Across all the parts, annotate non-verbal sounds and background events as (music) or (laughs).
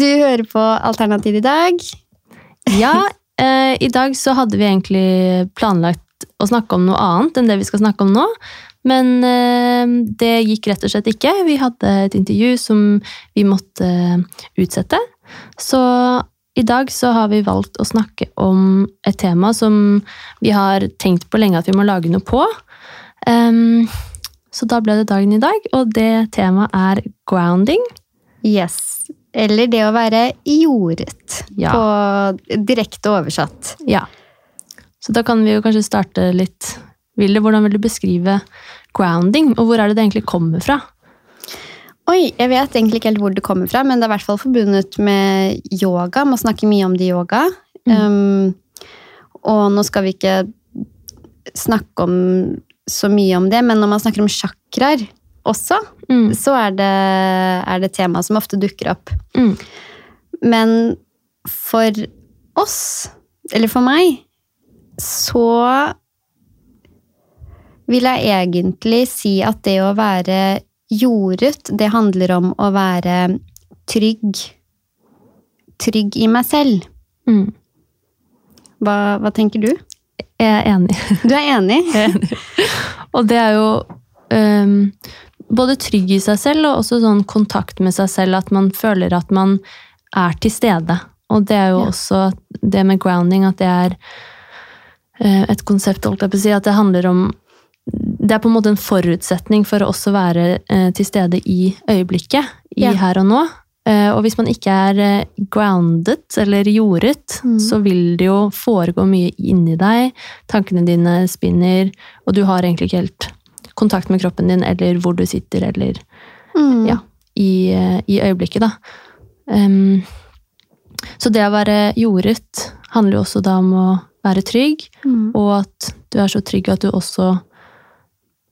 Du hører på Alternativ i dag. Ja, (laughs) eh, i dag så hadde vi egentlig planlagt å snakke om noe annet enn det vi skal snakke om nå. Men eh, det gikk rett og slett ikke. Vi hadde et intervju som vi måtte utsette. Så i dag så har vi valgt å snakke om et tema som vi har tenkt på lenge at vi må lage noe på. Um, så da ble det dagen i dag, og det temaet er grounding. Yes. Eller det å være jordet. Ja. På direkte oversatt. Ja. Så da kan vi jo kanskje starte litt Ville, hvordan vil du beskrive grounding, og hvor er det det egentlig kommer fra? Oi, jeg vet egentlig ikke helt hvor det kommer fra, men det er i hvert fall forbundet med yoga. Man snakker mye om det i yoga. Um, og nå skal vi ikke snakke om så mye om det, men når man snakker om chakraer også, Mm. så er det, er det tema som ofte dukker opp. Mm. Men for oss, eller for meg, så vil jeg egentlig si at det å være jordet, det handler om å være trygg. Trygg i meg selv. Mm. Hva, hva tenker du? Jeg er enig. Du er enig? Jeg er enig. Og det er jo øhm, både trygg i seg selv og også sånn kontakt med seg selv, at man føler at man er til stede. Og det er jo Ja. også det med grounding, at det er øh, et konsept, holdt jeg på å si, at det handler om Det er på en måte en forutsetning for å også være øh, til stede i øyeblikket, i Ja. her og nå. Eh, og hvis man ikke er eh, grounded, eller jordet, Mm. så vil det jo foregå mye inni deg. Tankene dine spinner, og du har egentlig ikke helt kontakt med kroppen din, eller hvor du sitter, eller Mm. ja, i, i øyeblikket, da. Um, så det å være jordet handler jo også da om å være trygg, Mm. og at du er så trygg at du også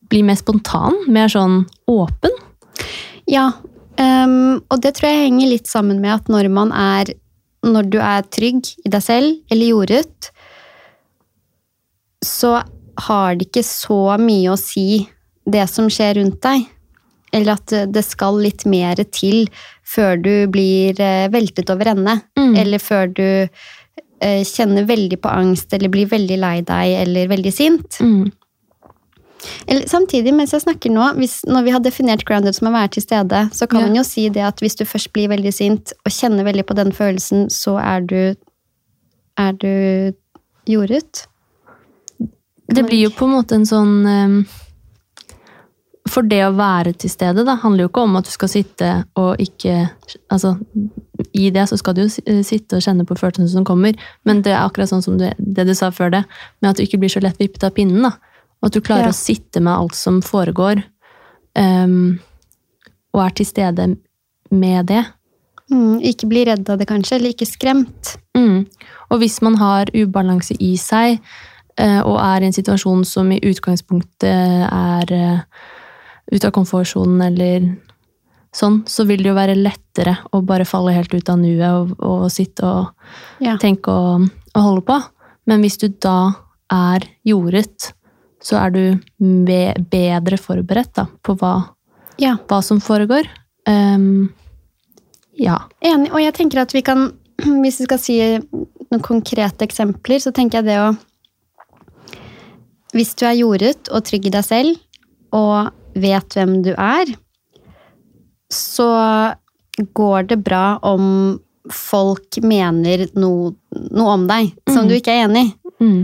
blir mer spontan, mer sånn åpen. Ja, um, og det tror jeg henger litt sammen med at når man er Når du er trygg i deg selv, eller jordet, så har det ikke så mye å si, det som skjer rundt deg. Eller at det- skal litt mer til før du blir eh, veltet over ende. Mm. Eller før du eh, kjenner veldig på angst, eller blir veldig lei deg, eller veldig sint. Mm. Eller, samtidig, mens jeg snakker nå, hvis, når vi har definert grounded som å være til stede, så kan Ja. man jo si det at hvis du først blir veldig sint og kjenner veldig på den følelsen, så er du Er du jordet? Det blir jo på en måte en sånn em, For det å være til stede da, handler jo ikke om at du skal sitte og ikke altså, I det så skal du jo eh, sitte og kjenne på følelsene som kommer, men det er akkurat sånn som du, det du sa før det, med at du ikke blir så lett vippet av pinnen. da. Og at du klarer Ja. å sitte med alt som foregår, um, og er til stede med det. Mm, ikke bli redd av det, kanskje, eller ikke skremt. Mm. Og hvis man har ubalanse i seg, eh, og er i en situasjon som i utgangspunktet er ute av komfortsonen eller sånn, så vil det jo være lettere å bare falle helt ut av nuet og, og sitte og Ja. tenke og, og holde på. Men hvis du da er jordet, så er du be bedre forberedt da, på hva, ja. hva som foregår. Um, ja. Enig. Og jeg tenker at vi kan, (clears throat) hvis vi skal si noen konkrete eksempler, så tenker jeg det å Hvis du er jordet og trygg i deg selv, og vet hvem du er, så går det bra om folk mener noe, noe om deg som Mm. du ikke er enig i. Mm.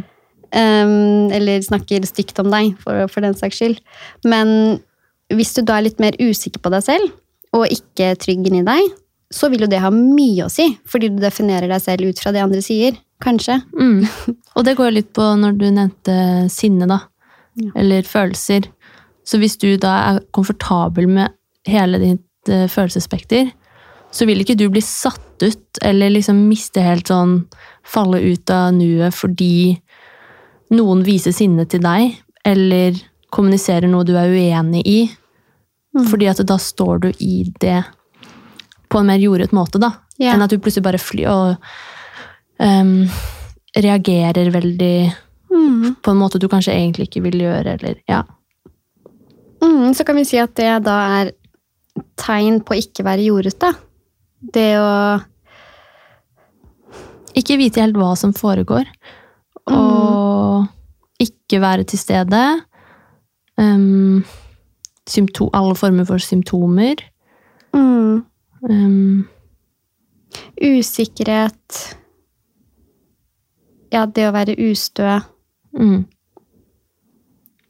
Um, eller snakker stygt om deg, for, for den saks skyld. Men hvis du da er litt mer usikker på deg selv, og ikke trygg inni deg, så vil jo det ha mye å si, fordi du definerer deg selv ut fra det andre sier. Kanskje. Mm. Og det går litt på når du nevnte sinne, da. Ja. Eller følelser. Så hvis du da er komfortabel med hele ditt uh, følelsesspekter, så vil ikke du bli satt ut eller liksom miste helt sånn Falle ut av nuet fordi noen viser sinne til deg, eller kommuniserer noe du er uenig i. Mm. Fordi at da står du i det på en mer jordet måte, da. Yeah. Enn at du plutselig bare flyr og um, reagerer veldig Mm. på en måte du kanskje egentlig ikke vil gjøre, eller ja. Mm, så kan vi si at det da er tegn på å ikke være jordet, da. det å Ikke vite helt hva som foregår. Og ikke være til stede. Um, symptom, alle former for symptomer. mm, Um, Usikkerhet Ja, det å være ustø. mm.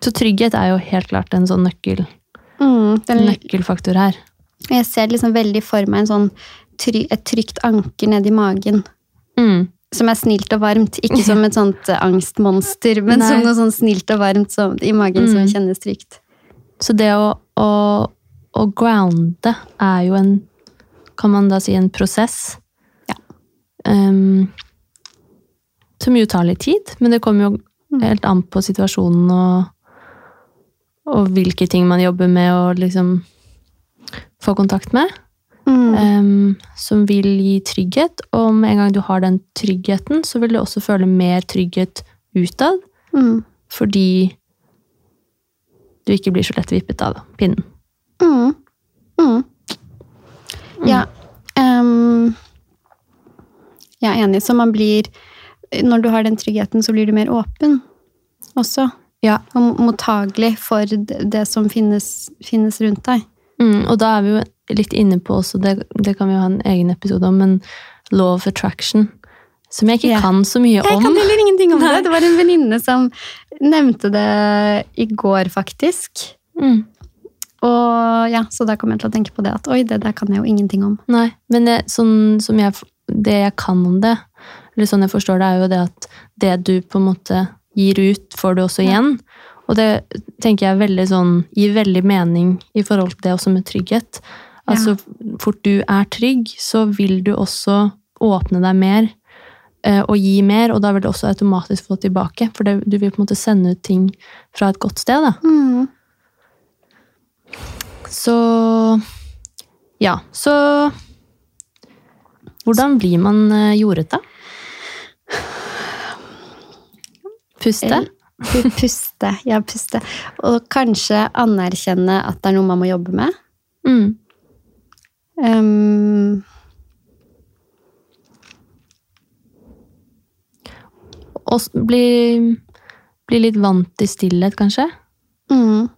Så trygghet er jo helt klart en sånn nøkkel, Mm, den, nøkkelfaktor her. jeg ser liksom veldig for meg en sånn et trygt anker nedi magen. Mm. Som er snilt og varmt. Ikke (laughs) som et sånt eh, angstmonster, men Nei. som noe sånn snilt og varmt som, i magen som Mm. kjennes trygt. Så det å, å, å grounde er jo en Kan man da si en prosess? Ja. Um, som jo tar litt tid, men det kommer jo Mm. helt an på situasjonen og, og hvilke ting man jobber med å liksom få kontakt med. Mm. um, som vil gi trygghet, og med en gang du har den tryggheten, så vil du også føle mer trygghet utad, Mm. fordi du ikke blir så lett vippet av pinnen. Mm. Mm. Ja. Um, jeg er enig. Så man blir Når du har den tryggheten, så blir du mer åpen også. Ja. Og mottagelig for det som finnes, finnes rundt deg. Mm, og da er vi jo litt inne på også, det, det kan vi jo ha en egen episode om, men law of attraction, som jeg ikke yeah. kan så mye om. Jeg kan heller ingenting om (laughs) Nei. det. Det var en venninne som nevnte det i går, faktisk. Mm, Og ja, Så da kom jeg til å tenke på det at oi, det der kan jeg jo ingenting om. nei, men det, sånn som jeg, det jeg kan om det, eller sånn jeg forstår det, er jo det at det du på en måte gir ut, får du også Ja. igjen. Og det tenker jeg veldig sånn, gir veldig mening i forhold til det også med trygghet. Altså, fort du er trygg, så vil du også åpne deg mer eh, og gi mer, og da vil du også automatisk få tilbake. For det, du vil på en måte sende ut ting fra et godt sted. Da. Mm. Så Ja, så Hvordan blir man eh, jordete? Puste? Puste. Ja, puste. Og kanskje anerkjenne at det er noe man må jobbe med. Mm. Um, Og bli, bli litt vant til stillhet, kanskje? mm,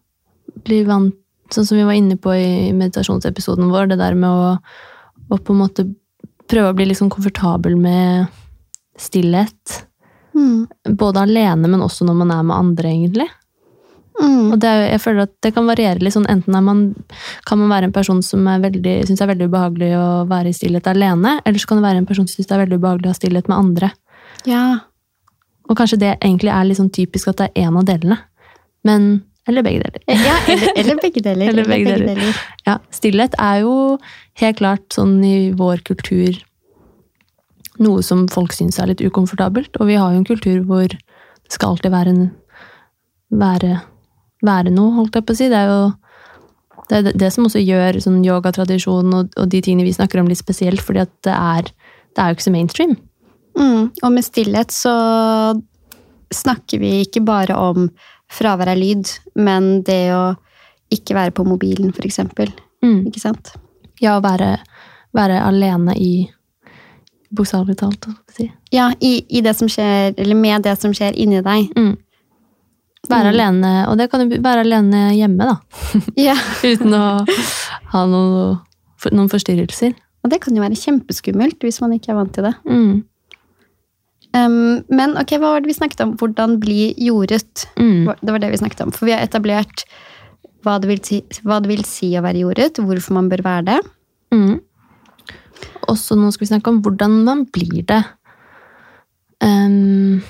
Bli vant, sånn som vi var inne på i meditasjonsepisoden vår, det der med å, å på en måte prøve å bli sånn komfortabel med stillhet. Mm, Både alene, men også når man er med andre, egentlig. mm, Og det, jeg føler at det kan variere litt sånn, enten man, kan man være en person som syns det er veldig ubehagelig å være i stillhet alene, eller så kan det være en person som synes det er veldig ubehagelig å ha stillhet med andre. ja. Og kanskje det egentlig er litt sånn typisk at det er en av delene. Men, eller begge deler. ja eller, eller begge deler. (laughs) Eller begge deler. Ja, stillhet er jo helt klart sånn i vår kultur noe som folk syns er litt ukomfortabelt. Og vi har jo en kultur hvor det skal alltid være, en, være, være noe, holdt jeg på å si. Det er jo det, er det- som også gjør sånn yogatradisjonen og, og de tingene vi snakker om litt spesielt, fordi at det er, det er jo ikke så mainstream. Mm, og med stillhet så snakker vi ikke bare om fravær av lyd, men det å ikke være på mobilen, for eksempel. Mm. Ikke sant? Ja, å være, være alene i Bokstavelig talt, si. Ja, i, i det som skjer, eller med det som skjer inni deg. Mm. Være Mm. alene, og det kan jo være alene hjemme, da. (laughs) Ja, (laughs) Uten å ha noe, noen forstyrrelser. Og det kan jo være kjempeskummelt hvis man ikke er vant til det. Mm. Um, men ok, hva var det vi snakket om? Hvordan bli jordet? Mm. Det var det vi snakket om. For vi har etablert hva det vil si, det vil si å være jordet, hvorfor man bør være det. Mm. Og så nå skal vi snakke om hvordan man blir det. Um,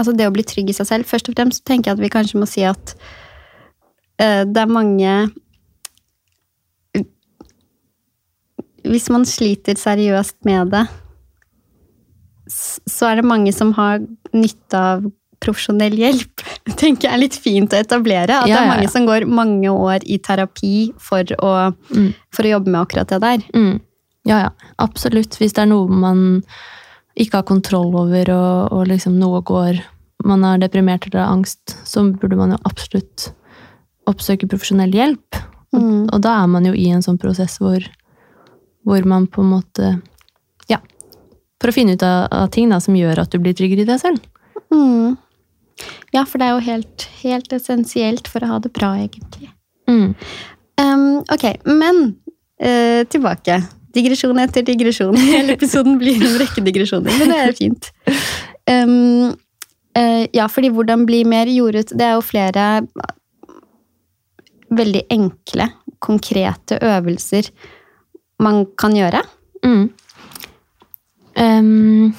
Altså det å bli trygg i seg selv. Først og fremst tenker jeg at vi kanskje må si at uh, det er mange Hvis man sliter seriøst med det, så er det mange som har nytte av profesjonell hjelp. Tenker jeg er litt fint å etablere. At det Ja, er mange som går mange år i terapi for å, mm. for å jobbe med akkurat det der. Mm. Ja, ja. Absolutt. Hvis det er noe man ikke har kontroll over, og, og liksom noe går Man er deprimert eller har angst, så burde man jo absolutt oppsøke profesjonell hjelp. Og, Mm. og da er man jo i en sånn prosess hvor hvor man på en måte Ja. For å finne ut av, av ting da, som gjør at du blir tryggere i deg selv. Mm. Ja, for det er jo helt, helt essensielt for å ha det bra, egentlig. Mm. Um, ok, men uh, tilbake. Digresjon etter digresjon. (laughs) Hele episoden blir en rekke digresjoner, men det er fint. Um, uh, ja, fordi hvordan bli mer jordet Det er jo flere veldig enkle, konkrete øvelser man kan gjøre. Mm. Um,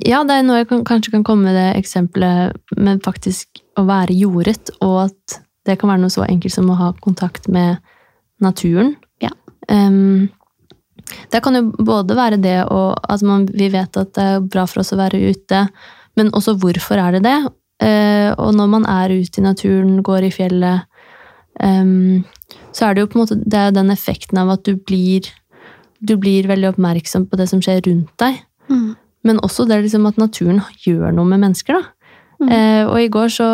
ja, det er noe jeg kan, kanskje kan komme med det eksempelet med faktisk å være jordet, og at det kan være noe så enkelt som å ha kontakt med naturen. Em, det kan jo både være det og at man, vi vet at det er bra for oss å være ute, men også hvorfor er det det? Uh, og når man er ute i naturen, går i fjellet, um, så er det jo på en måte det er den effekten av at du blir, du blir veldig oppmerksom på det som skjer rundt deg. Mm. Men også det liksom at naturen gjør noe med mennesker. Da. Mm. Eh, og i går så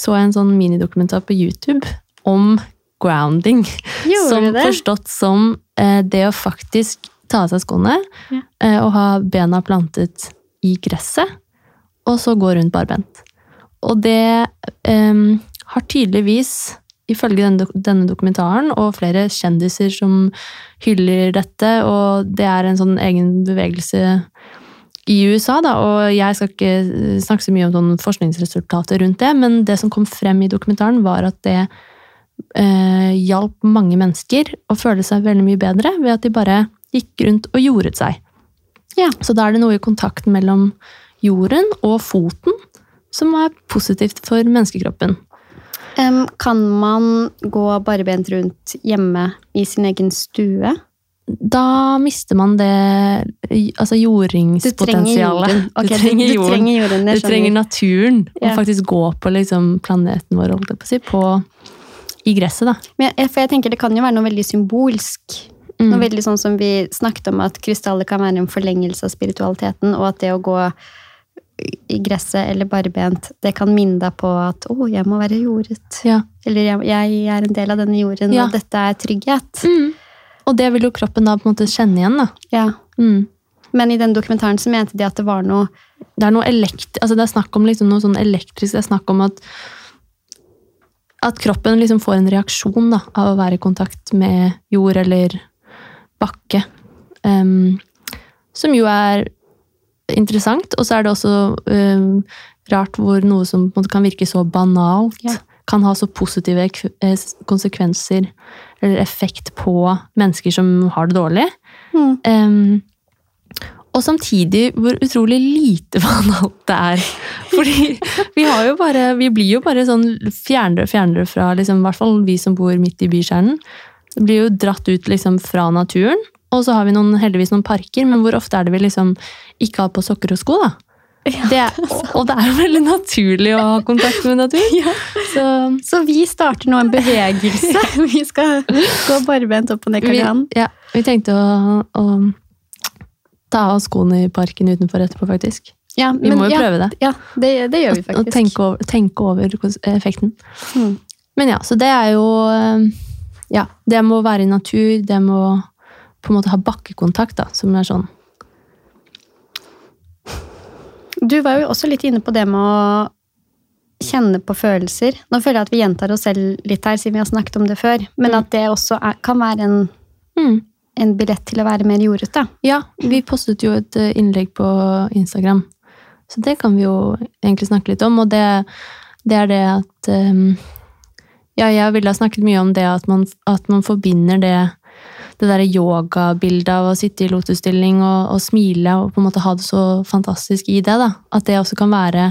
så jeg en sånn minidokumentar på YouTube om grounding. Gjorde som det? forstått som eh, det å faktisk ta av seg skoene Ja. eh, og ha bena plantet i gresset, og så gå rundt barbent. Og det eh, har tydeligvis, ifølge denne, denne dokumentaren, og flere kjendiser som hyller dette, og det er en sånn egen bevegelse i USA, da, og jeg skal ikke eh, snakke så mye om forskningsresultater rundt det, men det som kom frem i dokumentaren, var at det eh, hjalp mange mennesker å føle seg veldig mye bedre ved at de bare gikk rundt og jordet seg. Ja. Så da er det noe i kontakten mellom jorden og foten som er positivt for menneskekroppen. Um, kan man gå barbent rundt hjemme i sin egen stue? Da mister man det altså jordingspotensialet. jorden. okay, du trenger du, du jorden. trenger jorden, Du trenger naturen. Ja. Og faktisk gå på liksom planeten vår, holdt jeg på å si, på, i gresset, da. Men jeg, for jeg tenker det kan jo være noe veldig symbolsk. Mm. Noe veldig sånn som vi snakket om, at krystaller kan være en forlengelse av spiritualiteten, og at det å gå i gresset eller barbent, det kan minne deg på at 'å, jeg må være jordet'. Ja. Eller jeg, 'jeg er en del av denne jorden, Ja. og dette er trygghet'. Mm. Og det vil jo kroppen da på en måte kjenne igjen, da. Ja. Mm. Men i den dokumentaren så mente de at det var noe Det er noe elekt... Altså det er snakk om liksom noe sånn elektrisk. Det er snakk om at at kroppen liksom får en reaksjon da, av å være i kontakt med jord eller bakke. Um, som jo er interessant. Og så er det også um, rart hvor noe som kan virke så banalt, Ja. kan ha så positive eh, konsekvenser eller effekt på mennesker som har det dårlig. Mm. Em, og samtidig hvor utrolig lite (laughs) banalt det er. Fordi vi har jo bare Vi blir jo bare sånn fjernere og fjernere fra liksom, i hvert fall vi som bor midt i bykjernen. Vi blir jo dratt ut liksom fra naturen. Og så har vi noen, heldigvis noen parker, men hvor ofte er det vi liksom ikke har på sokker og sko, da? Det er, og det er jo veldig naturlig å ha kontakt med natur. (laughs) Ja. Så Så vi starter nå en bevegelse. (laughs) Vi skal gå barbent opp og ned Karl Johan. ja, vi tenkte å, å ta av skoene i parken utenfor etterpå, faktisk. Ja, Vi må jo ja, prøve det. Ja, det, det gjør vi faktisk. og tenke over, tenke over effekten. Mm. Men ja, så det er jo eh, Ja, det må være i natur, det må på en måte ha bakkekontakt, da, som er sånn. Du var jo også litt inne på det med å kjenne på følelser. Nå føler jeg at vi gjentar oss selv litt her, siden vi har snakket om det før. Men Mm. at det også er, kan være en, Mm. En billett til å være mer jordete. Ja, vi postet jo et eh, innlegg på Instagram, så det kan vi jo egentlig snakke litt om. Og det, det er det at eh, Ja, jeg ville ha snakket mye om det at man, at man forbinder det det derre yogabildet av å sitte i lotusstilling og, og smile og på en måte ha det så fantastisk i det. da. At det også kan være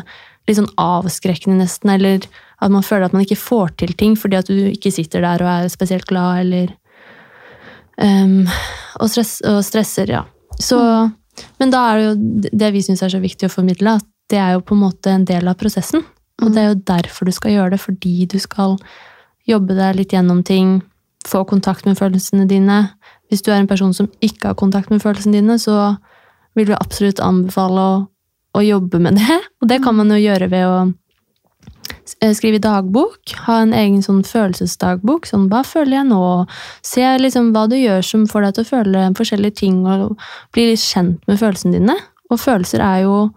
litt sånn avskrekkende, nesten. Eller at man føler at man ikke får til ting fordi at du ikke sitter der og er spesielt glad, eller Ehm, og, stress, og stresser, ja. Så, men da er det jo det vi syns er så viktig å formidle, at det er jo på en måte en del av prosessen. Og det er jo derfor du skal gjøre det, fordi du skal jobbe deg litt gjennom ting, få kontakt med følelsene dine. Hvis du er en person som ikke har kontakt med følelsene dine, så vil vi absolutt anbefale å, å jobbe med det. Og det kan man jo gjøre ved å skrive dagbok. Ha en egen sånn følelsesdagbok. Sånn, hva føler jeg nå? Se liksom hva du gjør som får deg til å føle forskjellige ting, og bli litt kjent med følelsene dine. Og følelser er jo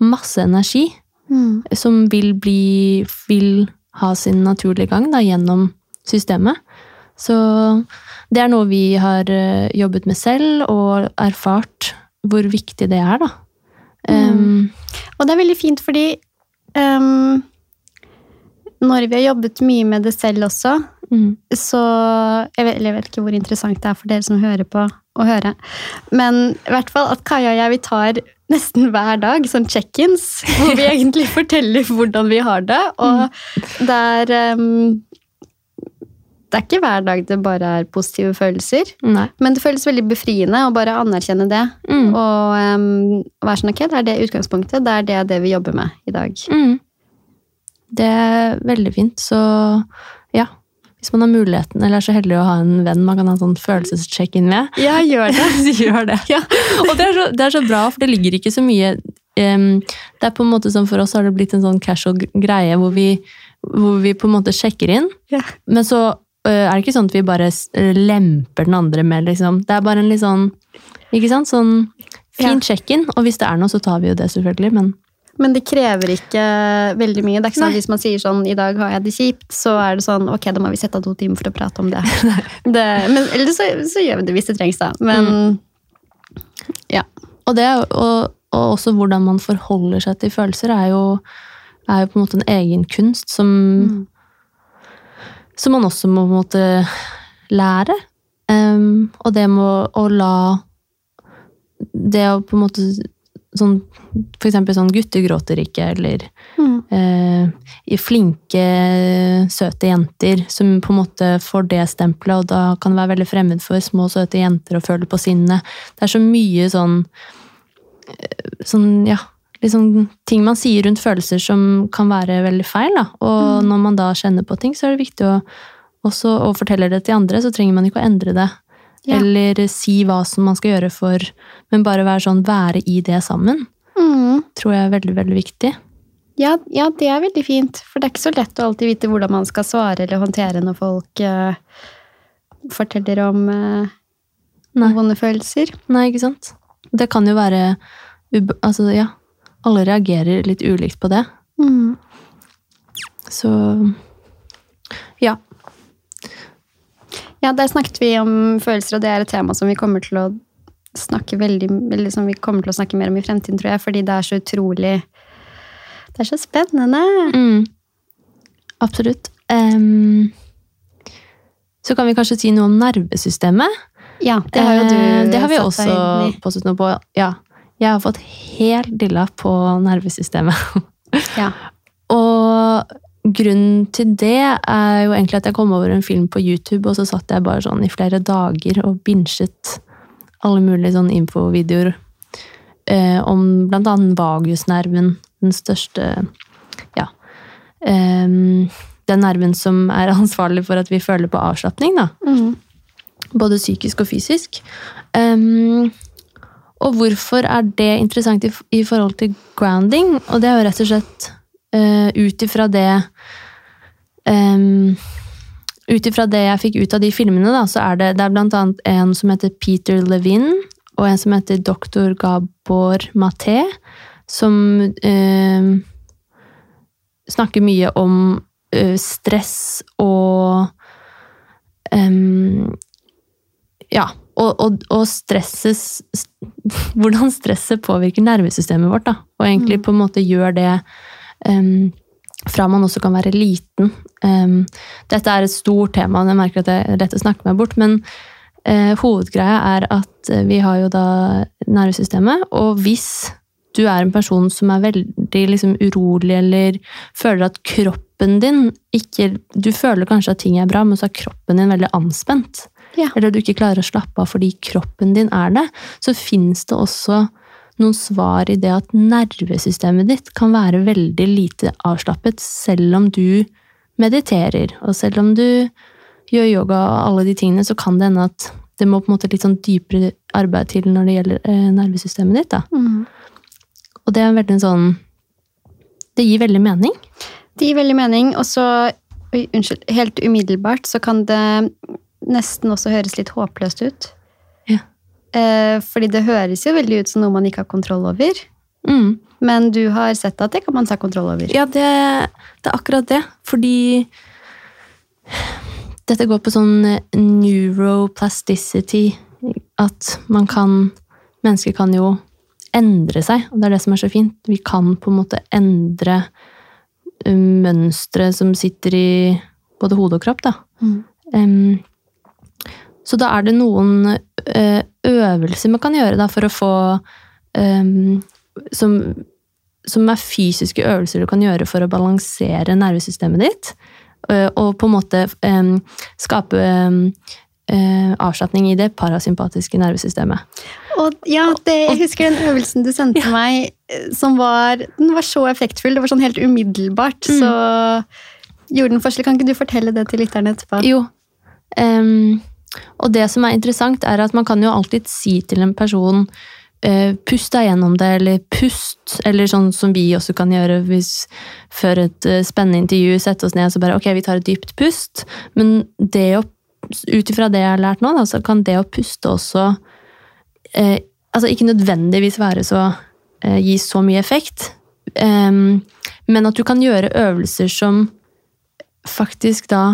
masse energi Mm. som vil bli Vil ha sin naturlige gang da, gjennom systemet. Så det er noe vi har eh, jobbet med selv, og erfart hvor viktig det er, da. Um, Og det er veldig fint fordi ehm, når vi har jobbet mye med det selv også, mm, så jeg vet, jeg vet ikke hvor interessant det er for dere som hører på, å høre. Men i hvert fall at Kaja og jeg vi tar nesten hver dag sånn check-ins, hvor vi (laughs) egentlig forteller hvordan vi har det. Og det er um, Det er ikke hver dag det bare er positive følelser. nei. Men det føles veldig befriende å bare anerkjenne det. Mm, Og um, være sånn, ok, det er det utgangspunktet, det er det, det vi jobber med i dag. mm. Det er veldig fint. Så ja, hvis man har muligheten, eller er så heldig å ha en venn man kan ha en sånn følelsescheck-in med, Ja, gjør det. (laughs) gjør det. Ja. Og det er, så, det er så bra, for det ligger ikke så mye um, Det er på en måte som For oss har det blitt en sånn casual greie hvor vi, hvor vi på en måte sjekker inn. Ja. Men så uh, er det ikke sånn at vi bare lemper den andre med, liksom. Det er bare en litt sånn Ikke sant? Sånn fin Ja. check-in. Og hvis det er noe, så tar vi jo det, selvfølgelig. Men Men det krever ikke veldig mye. Det er ikke sånn Nei. Hvis man sier sånn 'i dag har jeg det kjipt', så er det sånn 'ok, da må vi sette av to timer for å prate om det'. (laughs) det men eller så, så gjør vi det hvis det trengs, da. Men ja. Og, det, og, og også hvordan man forholder seg til følelser, er jo, er jo på en måte en egen kunst som, Mm. som man også må på en måte lære. Um, og det med å la Det å på en måte sånn, For eksempel sånn 'gutter gråter ikke', eller Mm. eh, flinke, søte jenter som på en måte får det stempelet, og da kan det være veldig fremmed for små, søte jenter å føle på sinnet. Det er så mye sånn eh, sånn, ja, liksom ting man sier rundt følelser som kan være veldig feil. Da. Og når man da kjenner på ting, så er det viktig å også og forteller det til andre, så trenger man ikke å endre det. Ja. Eller si hva som man skal gjøre for Men bare være sånn, være i det sammen, Mm. tror jeg er veldig, veldig viktig. Ja, ja, det er veldig fint. For det er ikke så lett å alltid vite hvordan man skal svare eller håndtere når folk uh, forteller om uh, vonde følelser. Nei, ikke sant? Det kan jo være Altså, ja. Alle reagerer litt ulikt på det. Mm. Så ja. Ja, der snakket vi om følelser, og det er et tema som vi kommer til å snakke veldig, som vi kommer til å snakke mer om i fremtiden, tror jeg, fordi det er så utrolig Det er så spennende. Mm. Absolutt. Um, så kan vi kanskje si noe om nervesystemet. Ja, det har jo du Eh, Det har vi også postet noe på. Ja. Jeg har fått helt dilla på nervesystemet. Ja. (laughs) Og grunnen til det er jo egentlig at jeg kom over en film på YouTube, og så satt jeg bare sånn i flere dager og binsjet alle mulige sånne infovideoer eh, om blant annet vagusnerven, den største Ja. Eh, den nerven som er (laughs) ansvarlig for at vi føler på avslapning, da. Mm. Både psykisk og fysisk. Em, og hvorfor er det interessant i, i forhold til grounding? Og det er jo rett og slett uh, ut ifra det um, Ut ifra det jeg fikk ut av de filmene, da, så er det, det er blant annet en som heter Peter Levin, og en som heter Dr. Gabor Maté, som uh, snakker mye om uh, stress og um, ja, og, og, og stresses (laughs) Hvordan stresset påvirker nervesystemet vårt. Da. Og egentlig på en måte gjør det em, fra man også kan være liten. Um, dette er et stort tema, og jeg merker at det er lett å snakke meg bort. Men uh, hovedgreia er at eh, vi har jo da nervesystemet, og hvis du er en person som er veldig liksom, urolig eller føler at kroppen din ikke Du føler kanskje at ting er bra, men så er kroppen din veldig anspent Ja. eller du ikke klarer å slappe av fordi kroppen din er det, så fins det også noen svar i det at nervesystemet ditt kan være veldig lite avslappet selv om du mediterer, og selv om du gjør yoga og alle de tingene, så kan det hende at det må på en måte litt sånn dypere arbeid til når det gjelder eh, nervesystemet ditt. da. Mm. Og det er veldig sånn Det gir veldig mening. Det gir veldig mening. Og så, unnskyld, helt umiddelbart så kan det nesten også høres litt håpløst ut. Eh, fordi det høres jo veldig ut som noe man ikke har kontroll over. Mm. Men du har sett at det kan man ta kontroll over. Ja, det, det er akkurat det. Fordi dette går på sånn neuroplasticity. At man kan Mennesker kan jo endre seg, og det er det som er så fint. Vi kan på en måte endre uh, mønstre som sitter i både hode og kropp, da. Mm. Um, så da er det noen eh, øvelser man kan gjøre da, for å få um, som, som er fysiske øvelser du kan gjøre for å balansere nervesystemet ditt. eh, og på en måte um, skape um, uh, avslapning i det parasympatiske nervesystemet. Og ja, det, jeg husker den øvelsen du sendte meg, eh, som var, den var så effektfull. Det var sånn helt umiddelbart. Mm. Så gjorde den forskjell. Kan ikke du fortelle det til lytterne etterpå? Jo. em, og det som er interessant, er at man kan jo alltid si til en person eh, Pust deg gjennom det, eller pust, eller sånn som vi også kan gjøre hvis før et eh, spennende intervju sette oss ned og så bare ok, vi tar et dypt pust. Men det ut ifra det jeg har lært nå, da, så kan det å puste også eh, altså ikke nødvendigvis være så eh, gi så mye effekt, eh, men at du kan gjøre øvelser som faktisk da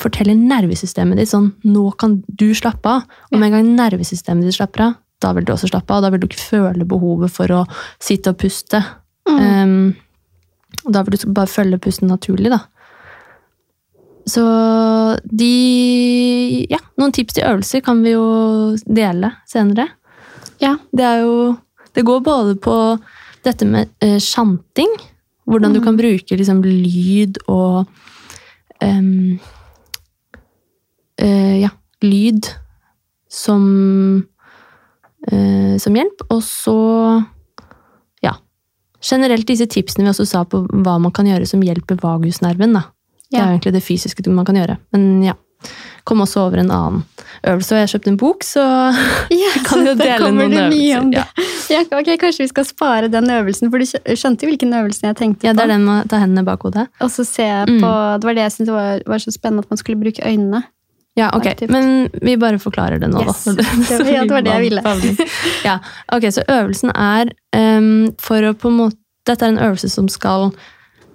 forteller nervesystemet ditt sånn Nå kan du slappe av. Og med en gang nervesystemet ditt slapper av, da vil du også slappe av. Da vil du ikke føle behovet for å sitte og puste. Mm. Um, og da vil du bare følge pusten naturlig, da. Så de Ja, noen tips til øvelser kan vi jo dele senere. Ja. Det er jo Det går både på dette med uh, sjanting, hvordan du Mm. kan bruke liksom lyd og eh, Ja, lyd som eh, som hjelp. Og så ja. Generelt disse tipsene vi også sa på hva man kan gjøre som hjelper vagusnerven. da. Det er jo egentlig det fysiske man kan gjøre. Men ja. Kom også over en annen øvelse, og jeg har kjøpt en bok, så (laughs) Ja, kan jo dele noen øvelser, om det. ja. Ja, ok, Kanskje vi skal spare den øvelsen, for du skjønte jo hvilken øvelse jeg tenkte ja, det på. er den med å ta hendene bak hodet. Og så se på, Mm. Det var det jeg syntes var, var så spennende, at man skulle bruke øynene. Ja, ok. Aktivt. Men vi bare forklarer det nå, Yes. da. Det var- ja, det var det jeg ville. ja, ok, Så øvelsen er um, for å på en måte Dette er en øvelse som skal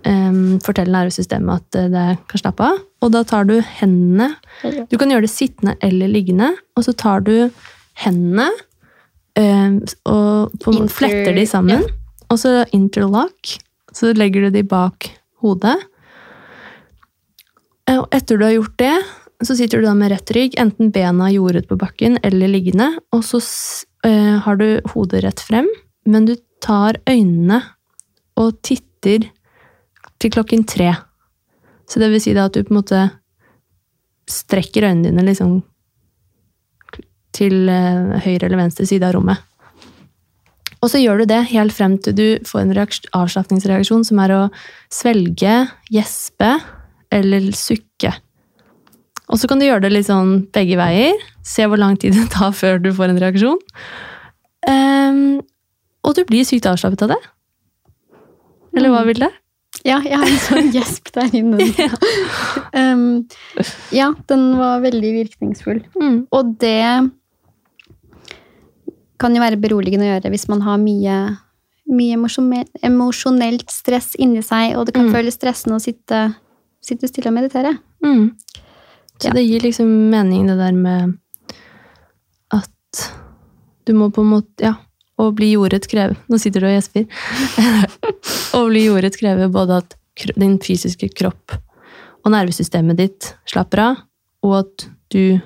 um, fortelle nervesystemet at eh, det kan slappe av. Og da tar du hendene Du kan gjøre det sittende eller liggende, og så tar du hendene um, og på, Inter- fletter de sammen. Og så interlock. Så legger du de bak hodet. Eh, Og etter du har gjort det, så sitter du da med rett rygg, enten bena jordet på bakken eller liggende, og så eh, har du hodet rett frem, men du tar øynene og titter til klokken tre. Så det vil si da at du på en måte strekker øynene dine liksom til eh, høyre eller venstre side av rommet. Og så gjør du det helt frem til du får en reaks- avslapningsreaksjon, som er å svelge, gjespe eller sukke. Og så kan du gjøre det litt sånn begge veier. Se hvor lang tid det tar før du får en reaksjon. Um, og du blir sykt avslappet av det. Eller hva, vil det? Ja, jeg har en sånn (laughs) gjesp der inne. um, ja, den var veldig virkningsfull. Mm. Og det kan jo være beroligende å gjøre hvis man har mye, mye emosjonelt stress inni seg, og det kan Mm. føles stressende å sitte, sitte stille og meditere. Mm. Så Ja. det gir liksom mening det der med at du må på en måte Ja, å bli jordet krever Nå sitter du og gjesper. (laughs) å bli jordet krever både at din fysiske kropp og nervesystemet ditt slapper av, og at du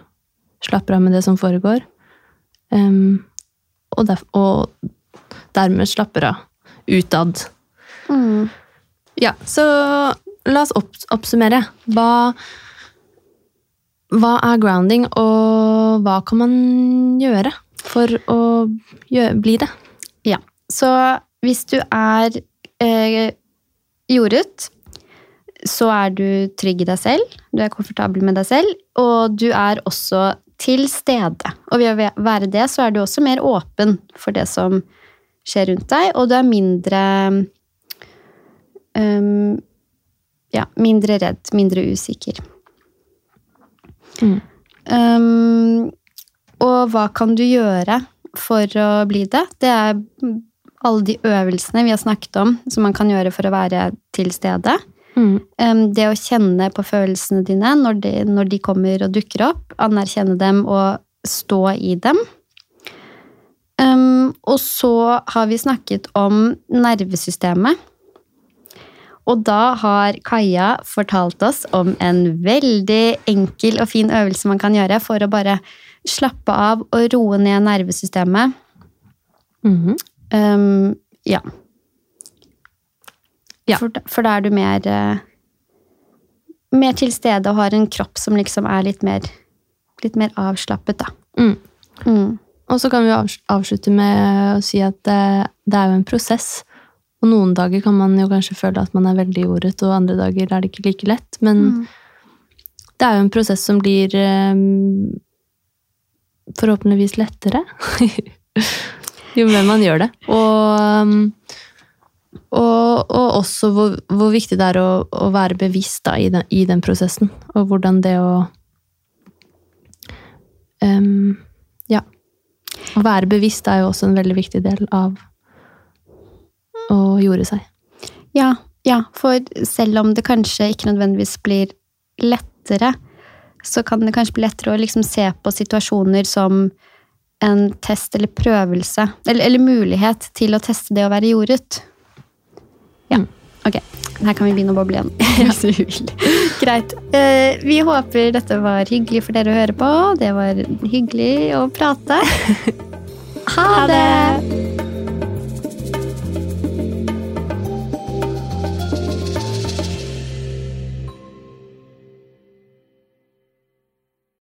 slapper av med det som foregår. Um, og, derf og dermed slapper av utad. Mm. Ja, så la oss opp oppsummere. Hva, hva er grounding, og hva kan man gjøre for å gjøre, bli det? Ja, så hvis du er eh, jordet, så er du trygg i deg selv, du er komfortabel med deg selv, og du er også til stede. Og ved å være det, så er du også mer åpen for det som skjer rundt deg, og du er mindre um, ja, mindre redd, mindre usikker. Mm. Um, og hva kan du gjøre for å bli det? Det er alle de øvelsene vi har snakket om som man kan gjøre for å være til stede. Mm. Um, det å kjenne på følelsene dine når de, når de kommer og dukker opp. Anerkjenne dem og stå i dem. Um, og så har vi snakket om nervesystemet. Og da har Kaja fortalt oss om en veldig enkel og fin øvelse man kan gjøre for å bare slappe av og roe ned nervesystemet. Mhm. Um, ja. Ja. For, for da er du mer eh, Mer til stede og har en kropp som liksom er litt mer, litt mer avslappet, da. Mm. Mm. Og så kan vi avslutte med å si at det, det er jo en prosess. Og noen dager kan man jo kanskje føle at man er veldig jordet, og andre dager er det ikke like lett. Men Mm. det er jo en prosess som blir um, forhåpentligvis lettere. (laughs) jo mer man gjør det. Og, um, og, og også hvor, hvor viktig det er å, å være bevisst da, i, den, i den prosessen. Og hvordan det å um, Ja. Å være bevisst er jo også en veldig viktig del av å gjorde seg. Ja, ja, for selv om det kanskje ikke nødvendigvis blir lettere, så kan det kanskje bli lettere å liksom se på situasjoner som en test eller prøvelse, eller, eller mulighet til å teste det å være jordet. Ja, Mm. ok. Her kan vi begynne å boble igjen. (laughs) Hvis vil. Greit. Eh, vi håper dette var hyggelig for dere å høre på. Det var hyggelig å prate. (laughs) Ha det!